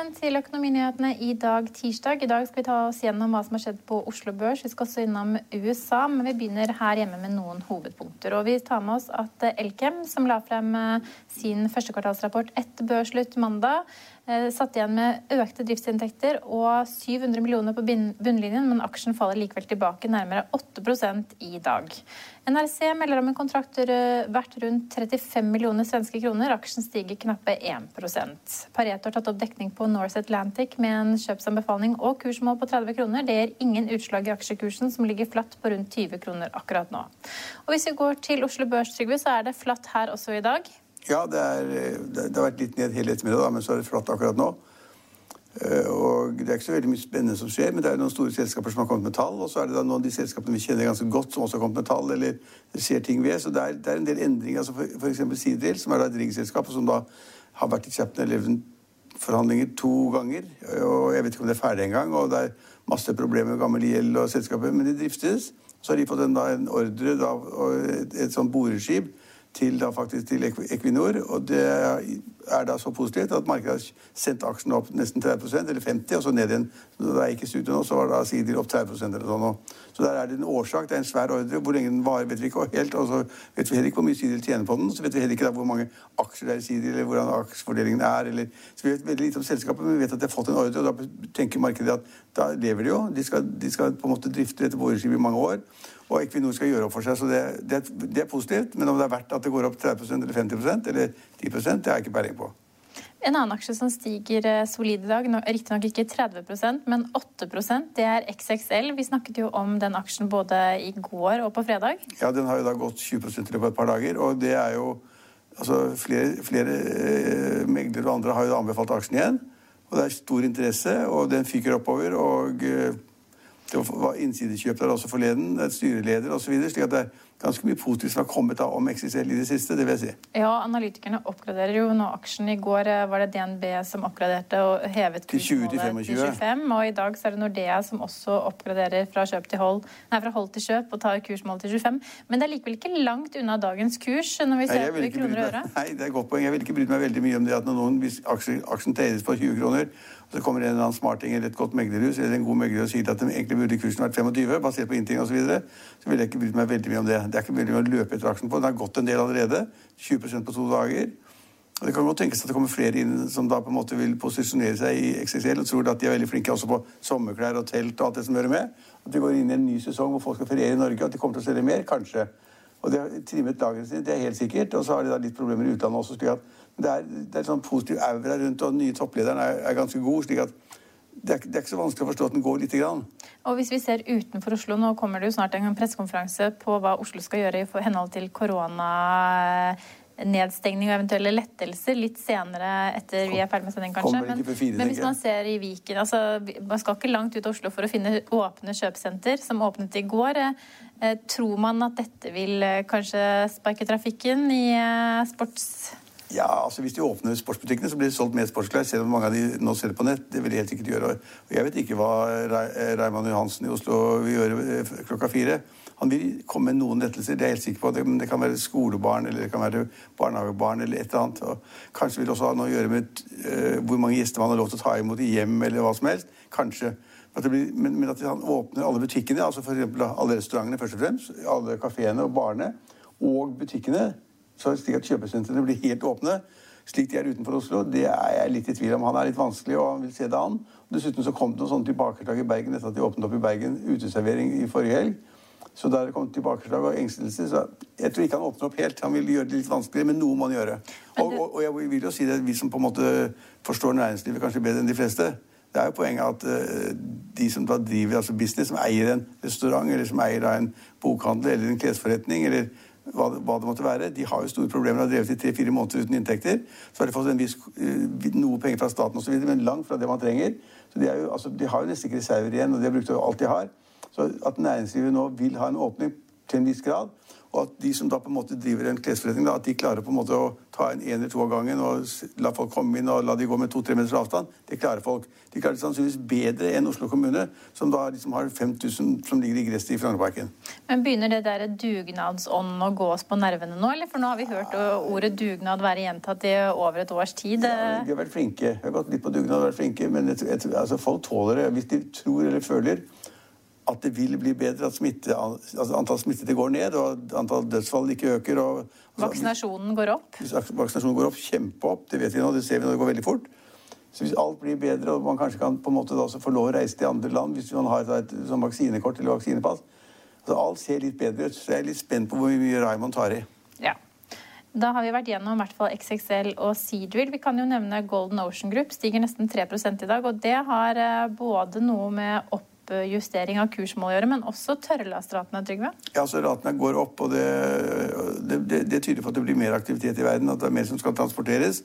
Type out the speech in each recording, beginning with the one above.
Velkommen til Økonominyhetene i dag tirsdag. I dag skal vi ta oss gjennom hva som har skjedd på Oslo Børs. Vi skal også innom USA, men vi begynner her hjemme med noen hovedpunkter. Og vi tar med oss at Elkem, som la frem eh, sin førstekvartalsrapport etter børsslutt mandag, satt igjen med økte driftsinntekter og 700 millioner på bunnlinjen, men aksjen faller likevel tilbake nærmere 8 i dag. NRC melder om en kontrakt eh, verdt rundt 35 millioner svenske kroner. Aksjen stiger knappe 1 Pareto har tatt opp dekning på North Atlantic med en kjøpsanbefaling og kursmål på 30 kroner. Det gir ingen utslag i aksjekursen, som ligger flatt på rundt 20 kroner akkurat nå. Og Hvis vi går til Oslo Børs, Trygve, så er det flatt her også i dag. Ja, det, er, det, det har vært litt ned hele ettermiddag, men så er det flatt akkurat nå. Eh, Og Det er ikke så veldig mye spennende som skjer, men det er noen store selskaper som har kommet med tall. Og så er det da noen av de selskapene vi kjenner ganske godt, som også har kommet med tall. eller ser ting ved, Så det er, det er en del endringer. altså for, Sidril, som er da et riggselskap, som da har vært i Chapter 11-forhandlinger to ganger. Og jeg vet ikke om det er ferdig engang. Og det er masse problemer med gammel gjeld og selskapet, men de driftes. Så har de fått en, da, en ordre da, et, et sånt boreskip til, da, faktisk, til Equinor. Og det er da så positivt at markedet har sendt aksjene opp nesten 30% eller 50 og så ned igjen. Så da jeg gikk i studio nå, så var da Sidil opp 30% eller sånn. Så der er det en årsak. Det er en svær ordre. Hvor lenge den varer, vet vi ikke helt. Og så vet vi heller ikke hvor mye Sidil tjener på den. Så vet vi heller ikke da hvor mange aksjer det er i Sidil, eller hvordan aksjefordelingen er. Eller, så vi vet veldig lite om selskapet, men vi vet at de har fått en ordre, og da tenker markedet at da lever de jo. De skal, de skal på en måte drifte dette boreskipet i mange år. Og Equinor skal gjøre opp for seg, så det, det, det er positivt. Men om det er verdt at det går opp 30 eller 50 eller 10 det har jeg ikke peiling på. En annen aksje som stiger eh, solid i dag, riktignok ikke 30% men 8% det er XXL. Vi snakket jo om den aksjen både i går og på fredag. Ja, den har jo da gått 20 i løpet av et par dager, og det er jo Altså, flere, flere eh, meglere og andre har jo anbefalt aksjen igjen. Og det er stor interesse, og den fyker oppover. Og eh, det var innsidekjøp der også forleden, er styreleder osv. Slik at det er ganske mye positivt som har kommet av om XXL i det siste, det vil jeg si. Ja, analytikerne oppgraderer jo nå aksjen. I går eh, var det DNB som oppgraderte og hevet Til 20 til kursmålet 25. 25. Og i dag så er det Nordea som også oppgraderer fra, til hold, nei, fra hold til kjøp og tar kursmålet til 25. Men det er likevel ikke langt unna dagens kurs når vi ser nei, på kroner og øre. nei, det er et godt poeng. Jeg vil ikke brydd meg veldig mye om det at når noen, hvis aksjen, aksjen tegnes for 20 kroner, så kommer en eller annen smarting eller et godt meglerhus eller en god megler og sier at den egentlig burde kursen vært 25, basert på inntjening osv., så, videre, så ville jeg ikke brydd meg veldig mye om det. Det er ikke mye å løpe etter aksjen på. Den har gått en del allerede. 20% på to dager. Og Det kan godt tenkes at det kommer flere inn som da på en måte vil posisjonere seg i XXL og tror at de er veldig flinke også på sommerklær og telt og alt det som hører med. At vi går inn i en ny sesong hvor folk skal feriere i Norge, og at de kommer til å selge mer, kanskje. Og de har trimmet lagrene sine, det er helt sikkert. Og så har de da litt problemer i utlandet også. slik at det er, det er sånn positiv aura rundt, og den nye topplederen er, er ganske god. slik at det er, det er ikke så vanskelig å forstå at den går lite grann. Og hvis vi ser utenfor Oslo, nå kommer det jo snart en pressekonferanse på hva Oslo skal gjøre i henhold til koronanedstengning og eventuelle lettelser litt senere etter vi er ferdig med sending, kanskje. Men, fire, men hvis man ser i Viken altså, Man skal ikke langt ut av Oslo for å finne åpne kjøpesenter, som åpnet i går. Eh, tror man at dette vil eh, kanskje sparke trafikken i eh, sports... Ja, altså Hvis de åpner sportsbutikkene, så blir det solgt mer sportsklær. Selv om mange av de nå selger på nett. Det vil de helt sikkert gjøre. Og jeg vet ikke hva Ra- Raymond Johansen i Oslo vil gjøre eh, klokka fire. Han vil komme med noen lettelser, det er jeg helt sikker på. Det, det kan være skolebarn eller det kan være barnehagebarn eller et eller annet. Og kanskje vil det også ha noe å gjøre med uh, hvor mange gjester man har lov til å ta imot i hjem eller hva som helst. Kanskje. At det blir, men, men at han åpner alle butikkene, altså f.eks. alle restaurantene først og fremst, alle kafeene og barene, og butikkene, så slik at kjøpesentrene blir helt åpne, slik de er utenfor Oslo, det er jeg litt i tvil om. Han er litt vanskelig, og han vil se det an. Dessuten så kom det noen sånne tilbakeslag i Bergen etter at de åpnet opp i Bergen uteservering i forrige helg. Så der kom tilbakeslag og engstelse. Så jeg tror ikke han åpner opp helt. Han vil gjøre det litt vanskeligere, men noe må han gjøre. Og, og, og jeg vil jo si det, vi som på en måte forstår næringslivet kanskje bedre enn de fleste, det er jo poenget at uh, de som da driver altså business, som eier en restaurant, eller som eier da en bokhandel eller en klesforretning, eller hva, hva, det måtte være, de har jo store problemer. Har drevet i tre-fire måneder uten inntekter. Så har de fått viss, uh, noe penger fra staten osv., men langt fra det man trenger. Så de, jo, altså, de har jo nesten ikke reserver igjen, og de har brukt alt de har. Så at næringslivet nå vil ha en åpning til en viss grad, og at de som da på en måte driver en klesforretning, da, at de klarer på en måte å ta en en eller to av gangen og la folk komme inn og la de gå med to-tre meters avstand, det klarer folk. De klarer det sannsynligvis bedre enn Oslo kommune, som da liksom har 5000 som ligger i gresset i Frognerparken. Men begynner det der dugnadsånden å gå oss på nervene nå, eller? For nå har vi hørt ordet dugnad være gjentatt i over et års tid. Ja, de har vært flinke. Vi har gått litt på dugnad og vært flinke, men jeg, jeg, altså, folk tåler det. Hvis de tror eller føler at det vil bli bedre, at smitte, altså antall smittede går ned, og antall dødsfall ikke øker. Og, altså, vaksinasjonen går opp? Hvis Vaksinasjonen går opp, kjempeopp. Det vet vi nå, det ser vi når det går veldig fort. Så hvis alt blir bedre, og man kanskje kan på en måte da få lov å reise til andre land hvis man har et, et sånn vaksinekort eller vaksinepass altså Alt ser litt bedre ut. Så jeg er litt spent på hvor mye Raymond tar i. Ja. Da har vi vært gjennom i hvert fall XXL og Seadrill. Vi kan jo nevne Golden Ocean Group. Stiger nesten 3 i dag. Og det har eh, både noe med opp oppjustering av kursmål å gjøre, men også tørrlastratene, Trygve? Ja, så ratene går opp, og det, det, det, det, tyder på at det blir mer aktivitet i verden, at det er mer som skal transporteres.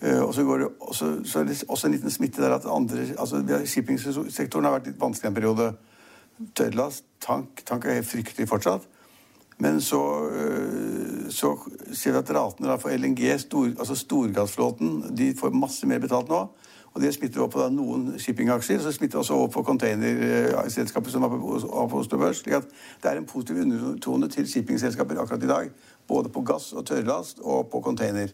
Eh, og så går det også, så er det også en liten smitte der at andre, altså shippingsektoren har vært litt vanskelig en periode. Tørrlast, tank, tank er helt fryktelig fortsatt. Men så, eh, så ser vi at ratene for LNG, stor, altså storgassflåten, de får masse mer betalt nå. Og Det smitter over på da, noen shippingaksjer, så smitter også over på containerselskapet som var på Oslo Børs. slik at det er en positiv undertone til shippingselskaper akkurat i dag. Både på gass og tørrlast og på container.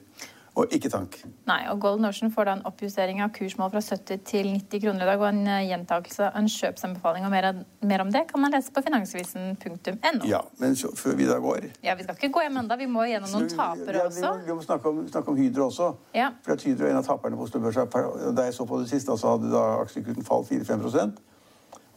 Og ikke tank. Nei, og Golden Ocean får da en oppjustering av kursmål fra 70 til 90 kroner i dag, og en eh, gjentakelse av en kjøpsanbefaling. og mer, mer, om det kan man lese på finansvisen.no. Ja, men så, før vi da går Ja, Vi skal ikke gå hjem ennå, vi må gjennom noen tapere ja, også. Vi, vi, må snakke om, snakke om, Hydro også. Ja. For at Hydro er en av taperne på Oslo Børs. Da jeg så på det siste, så hadde da aksjekursen falt 4-5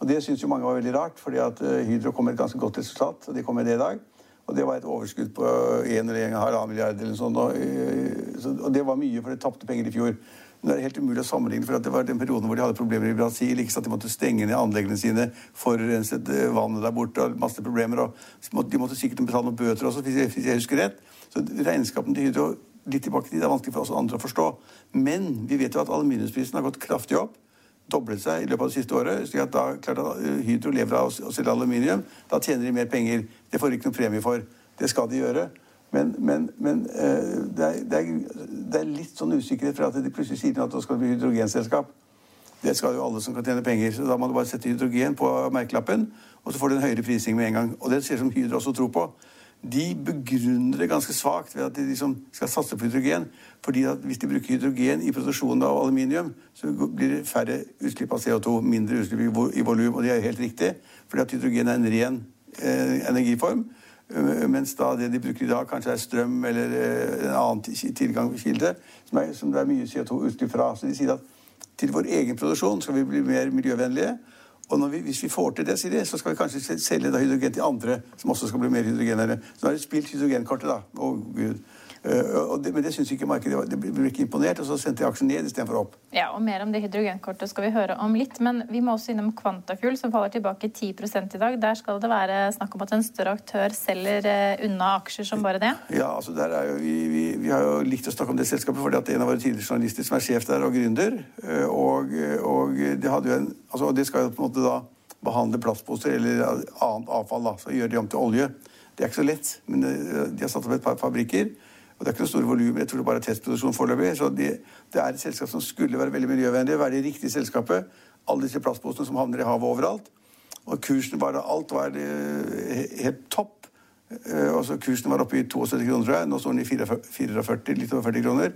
Og Det syns jo mange var veldig rart, fordi at eh, Hydro kom med et ganske godt resultat. og de kom med det i dag. Og det var et overskudd på 1 eller 1,5 milliard eller sånn. Og det var mye, for det tapte penger i fjor. Men det er helt umulig å sammenligne, for det var den perioden hvor de hadde problemer i Brasil. ikke sant? De måtte stenge ned anleggene sine, forurenset eh, vannet der borte og masse problemer. og De måtte sikkert betale noen bøter også, hvis jeg husker rett. Så regnskapen til Hydro litt tilbake til det er vanskelig for oss andre å forstå. Men vi vet jo at aluminiumsprisen har gått kraftig opp doblet seg i løpet av det siste året. slik at da klart at eh, Hydro lever av å selge aluminium. Da tjener de mer penger. Det får de ikke noen premie for. Det skal de gjøre. Men, men, men er, det, er, det, er, litt sånn usikkerhet for at de plutselig sier at det skal bli hydrogenselskap. Det skal jo alle som kan tjene penger. Så da må du bare sette hydrogen på merkelappen, og så får du en høyere prising med en gang. Og det ser som Hydro også tror på de begrunner det ganske svakt ved at de liksom skal satse på hydrogen. fordi at hvis de bruker hydrogen i produksjonen av aluminium, så blir det færre utslipp av CO2, mindre utslipp i volum. Og det er helt riktig, fordi at hydrogen er en ren eh, energiform. Eh, mens da det de bruker i dag, kanskje er strøm eller eh, en annen tilgangskilde som, er, som det er mye CO2-utslipp fra. Så de sier at til vår egen produksjon skal vi bli mer miljøvennlige. Og vi, hvis vi får til det, sier de, så skal vi kanskje selge hydrogen til andre som også skal bli mer hydrogenere. Så nå har de spilt hydrogenkortet, da. Å, Gud. Uh, det, men det syns ikke markedet. Det ble ikke imponert, og så sendte de aksjen ned istedenfor opp. Ja, og Mer om det hydrogenkortet skal vi høre om litt. Men vi må også innom Quantafuel, som faller tilbake 10 i dag. Der skal det være snakk om at en større aktør selger uh, unna aksjer som bare det? Ja, altså der er jo, vi, vi, vi, har jo likt å snakke om det selskapet fordi at en av våre tidligere journalister som er sjef der og gründer. Uh, og, og, det hadde jo en, altså, det skal jo på en måte da behandle plastposer eller annet avfall. da, Så gjør de om til olje. Det er ikke så lett, men de har satt opp et par fabrikker. Og Det er ikke noe store volum. Jeg tror det bare er testproduksjon foreløpig. Så de, det er et selskap som skulle være veldig miljøvennlig, være det riktige selskapet. Alle disse plastposene som havner i havet overalt. Og kursen var Alt var eh, helt topp. Eh, og så Kursen var oppe i 72 kroner, tror jeg. Nå står den i 44, litt over 40 kroner.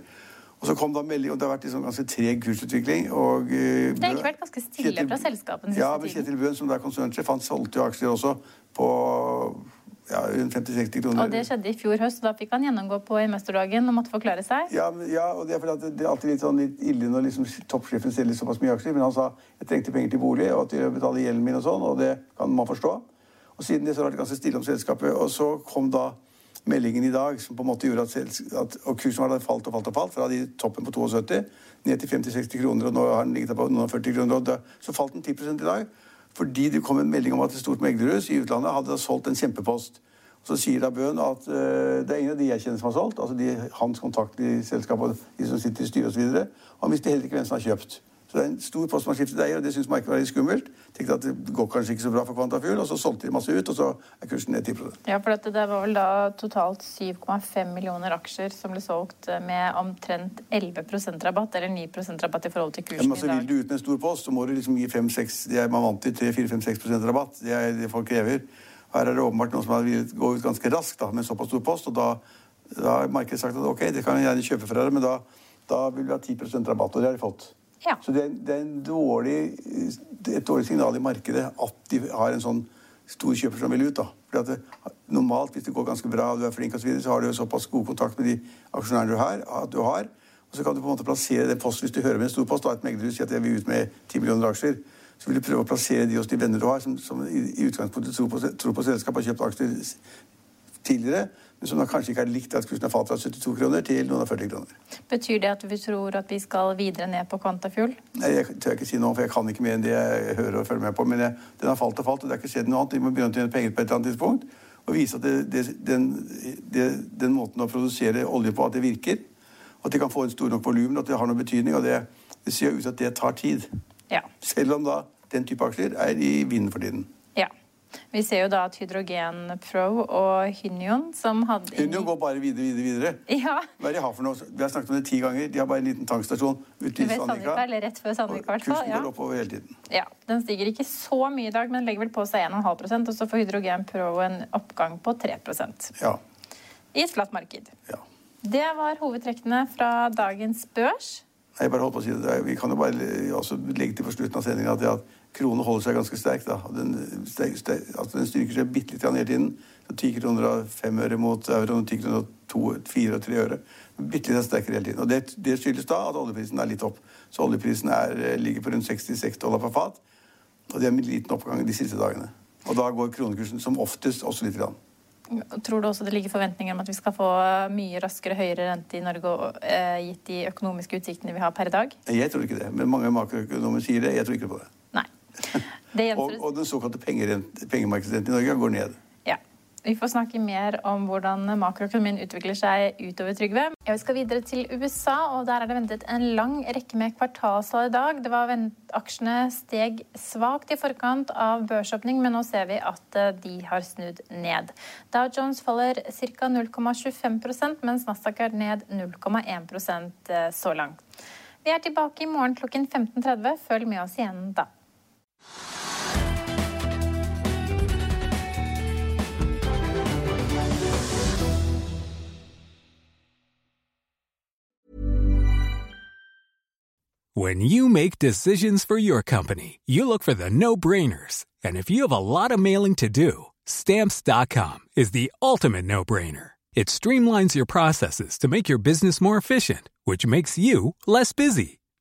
Og så kom da melding, og Det har vært liksom ganske treg kursutvikling. og... Uh, det har ikke vært ganske stille Kjetil, fra selskapene Ja, men Kjetil Bøhn, som er konsernsjef, han solgte jo aksjer også på ja, rundt 50-60 kroner. Og det skjedde i fjor høst, da fikk han gjennomgå på investordagen og måtte forklare seg? Ja, ja og det er fordi det er alltid litt, sånn, litt ille når liksom, toppsjefen selger såpass mye aksjer, men han sa jeg trengte penger til bolig og til å betale gjelden min og sånn, og det kan man forstå. Og siden det så har det vært ganske stille om selskapet, og så kom da meldingen i dag som på en måte gjorde at, at og kursen hadde falt og falt og falt fra de toppen på 72 ned til 50-60 kroner, og nå har den ligget på noen 40 kroner. og da, Så falt den 10% i dag. Fordi det kom en melding om at et stort meglerhus i utlandet hadde solgt en kjempepost. Så sier da Bøhn at uh, det er ingen av de jeg kjenner som har solgt. altså de, Hans kontakt i selskapet, de som sitter i styret osv. Han visste heller ikke hvem som har kjøpt. Så det er en stor post man skiftet eier, og det syns markedet var litt skummelt. Tenkte at det går kanskje ikke så bra for Quantafuel, og så solgte de masse ut, og så er kursen ned 10 Ja, for dette, det var vel da totalt 7,5 millioner aksjer som ble solgt med omtrent 11% rabatt, eller 9% rabatt i forhold til kursen ja, men altså, i dag. Vil du ut med en stor post, så må du liksom gi 5-6 Man vant til 3-4-5-6% rabatt. Det er det folk krever. Her er det åpenbart noen som har villet gå ut ganske raskt da, med såpass stor post, og da, da har markedet sagt at ok, det kan jeg gjerne kjøpe fra dere, men da, da vil vi ha 10% rabatt, og det har de fått. Ja. Så det det er dårlig, et dårlig signal i markedet at de har en sånn stor kjøper som vil ut. da. Fordi at det, normalt, hvis det går ganske bra og du er flink, og så, videre, så har du jo såpass god kontakt med de aksjonærene du har. At du har og så kan du på en måte plassere den posten hvis du hører med en stor post. da, Et meglerhus sier at jeg vil ut med 10 millioner aksjer. Så vil du prøve å plassere de hos de venner du har, som, som i, i utgangspunktet tror på, tror på selskapet, har kjøpt aksjer tidligere men som da kanskje ikke har likt at kursen har falt fra 72 kroner til noen av 40 kroner. Betyr det at vi tror at vi skal videre ned på Quantafuel? Nei, jeg tør ikke si noe, for jeg kan ikke mer enn det jeg hører og følger med på. Men jeg, den har falt og falt, og det har ikke skjedd noe annet. Vi må begynne å tjene penger på et eller annet tidspunkt. Og vise at det, det, den, det, den, måten å produsere olje på, at det virker. At de kan få en stor nok volum, at det har noen betydning. Og det, det ser ut at det tar tid. Ja. Selv om da den type aksjer er i vinden for tiden. Ja. Vi ser jo da at Hydrogen Pro og Hynion som hadde Hynion går bare videre, videre, videre. Ja. Hva er det de har for noe? Vi har snakket om det ti ganger. De har bare en liten tankstasjon ute i Sandvika. Eller rett før Sandvika, i Kursen går oppover hele tiden. Ja. Den stiger ikke så mye i dag, men legger vel på seg 1,5% og så får Hydrogen Pro en oppgang på 3% ja. i et flatt marked. Ja. Det var hovedtrekkene fra dagens børs. Jeg bare holdt på å si det. Vi kan jo bare legge til for slutten av sendinga at kronen holder seg ganske sterk. da. Den, sterk, sterk, altså den styrker seg bitte litt hele tiden. Så 10 kroner og 5 øre mot euroen, 10 kroner og 2, 4 og 3 øre. Bitte litt sterkere hele tiden. Og det, det, skyldes da at oljeprisen er litt opp. Så oljeprisen er, ligger på rundt 66 dollar per fat. Og det er en liten oppgang de siste dagene. Og da går kronekursen som oftest også litt. Grann. Tror du også det ligger forventninger om at vi skal få mye raskere høyere rente i Norge, eh, gitt de økonomiske utsiktene vi har per i dag? Jeg tror ikke det, men mange makroøkonomer sier det. Jeg tror ikke på det. Og, og, den såkalte pengemarkedsrenten i Norge går ned. Ja. Vi får snakke mer om hvordan makroøkonomien utvikler seg utover, Trygve. Vi skal videre til USA, og der er det ventet en lang rekke med kvartalssalg i dag. Det var Aksjene steg svakt i forkant av børsåpning, men nå ser vi at eh, de har snudd ned. Dow Jones faller ca. 0,25% mens Nasdaq er ned 0,1 eh, så langt. Vi er tilbake i morgen klokken 15.30. Følg med oss igjen da. When you make decisions for your company, you look for the no-brainers. And if you have a lot of mailing to do, stamps.com is the ultimate no-brainer. It streamlines your processes to make your business more efficient, which makes you less busy.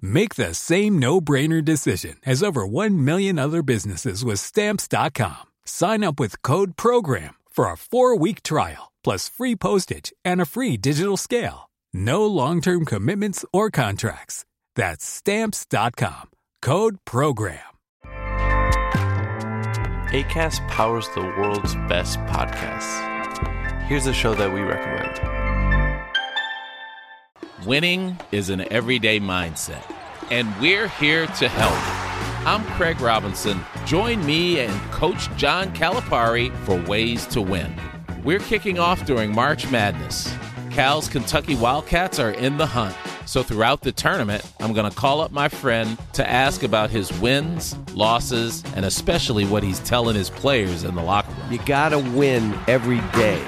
Make the same no-brainer decision as over 1 million other businesses with stamps.com. Sign up with code program for a 4-week trial plus free postage and a free digital scale. No long-term commitments or contracts. That's stamps.com. Code program. Acast powers the world's best podcasts. Here's a show that we recommend. Winning is an everyday mindset, and we're here to help. I'm Craig Robinson. Join me and Coach John Calipari for Ways to Win. We're kicking off during March Madness. Cal's Kentucky Wildcats are in the hunt. So throughout the tournament, I'm going to call up my friend to ask about his wins, losses, and especially what he's telling his players in the locker room. You got to win every day.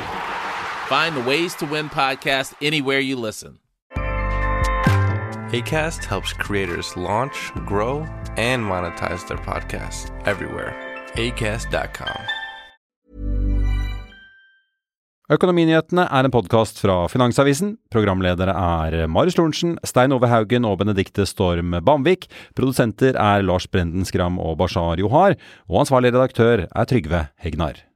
Find the Ways to Win podcast anywhere you listen. ACAST helps creators launch, grow, and monetize their podcasts everywhere. ACAST.com. Økonominyhetene er en podkast fra Finansavisen. Programledere er Marius Lorentzen, Stein Ove Haugen og Benedikte Storm Bamvik. Produsenter er Lars Brenden Skram og Bashar Johar. Og ansvarlig redaktør er Trygve Hegnar.